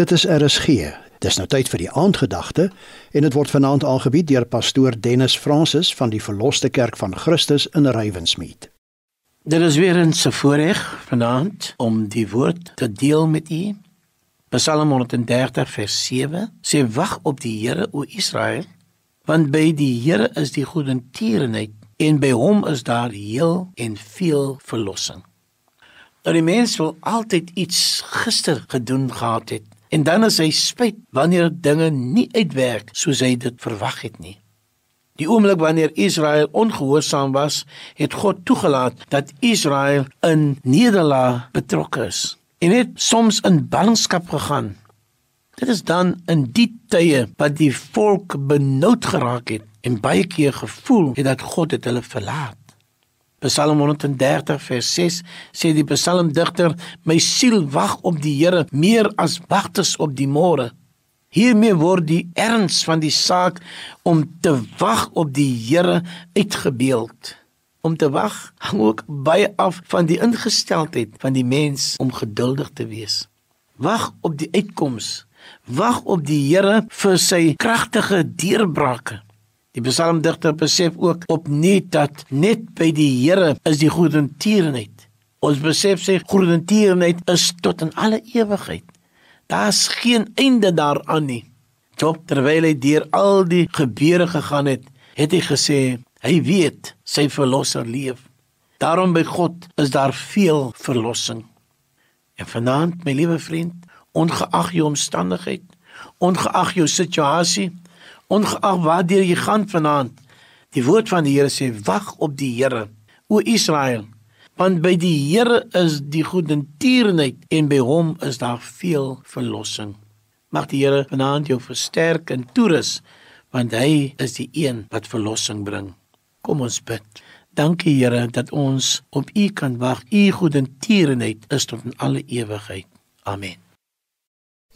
Dit is RSG. Dis nou tyd vir die aandgedagte en dit word vanaand aangebied deur pastoor Dennis Francis van die Verloste Kerk van Christus in Rywensmeet. Dit is weer 'n se voorreg vanaand om die woord te deel met u. Psalm 130 vers 7 sê wag op die Here o Israel, want by die Here is die goedertierenheid en by hom is daar heel en veel verlossing. Nou die mens wil altyd iets gister gedoen gehad het En dan is hy spyt wanneer dinge nie uitwerk soos hy dit verwag het nie. Die oomblik wanneer Israel ongehoorsaam was, het God toegelaat dat Israel in nederlaag betrokke is en het soms in ballingskap gegaan. Dit is dan in die tye wat die volk benoud geraak het en baie keer gevoel het dat God het hulle verlaat. Psalm 130 vers 6 sê die psalmdigter: My siel wag op die Here meer as wagters op die môre. Hiermee word die erns van die saak om te wag op die Here uitgebeeld. Om te wag hang ook baie af van die ingesteldheid van die mens om geduldig te wees. Wag op die uitkoms. Wag op die Here vir sy kragtige deurbrake. Die psalmdigter besef ook opnuut dat net by die Here is die goedertierenheid. Ons besef sy goedertierenheid is tot in alle ewigheid. Daar's geen einde daaraan nie. Job terwyl hy deur al die gebeure gegaan het, het hy gesê hy weet sy verlosser leef. Daarom by God is daar veel verlossing. En vanaand, my liewe vriend, ongeag jou omstandigheid, ongeag jou situasie, ongeag waar jy gaan vanaand. Die woord van die Here sê: "Wag op die Here, o Israel, want by die Here is die goedertierenheid en by hom is daar veel verlossing." Mag die Here vanaand jou versterk en toerus, want hy is die een wat verlossing bring. Kom ons bid. Dankie Here dat ons op U kan wag. U goedertierenheid is tot in alle ewigheid. Amen.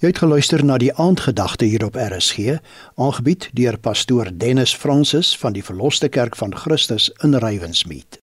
Jy het geluister na die aandgedagte hier op RSG, aangebied deur pastoor Dennis Francis van die Verloste Kerk van Christus in Rywensmeet.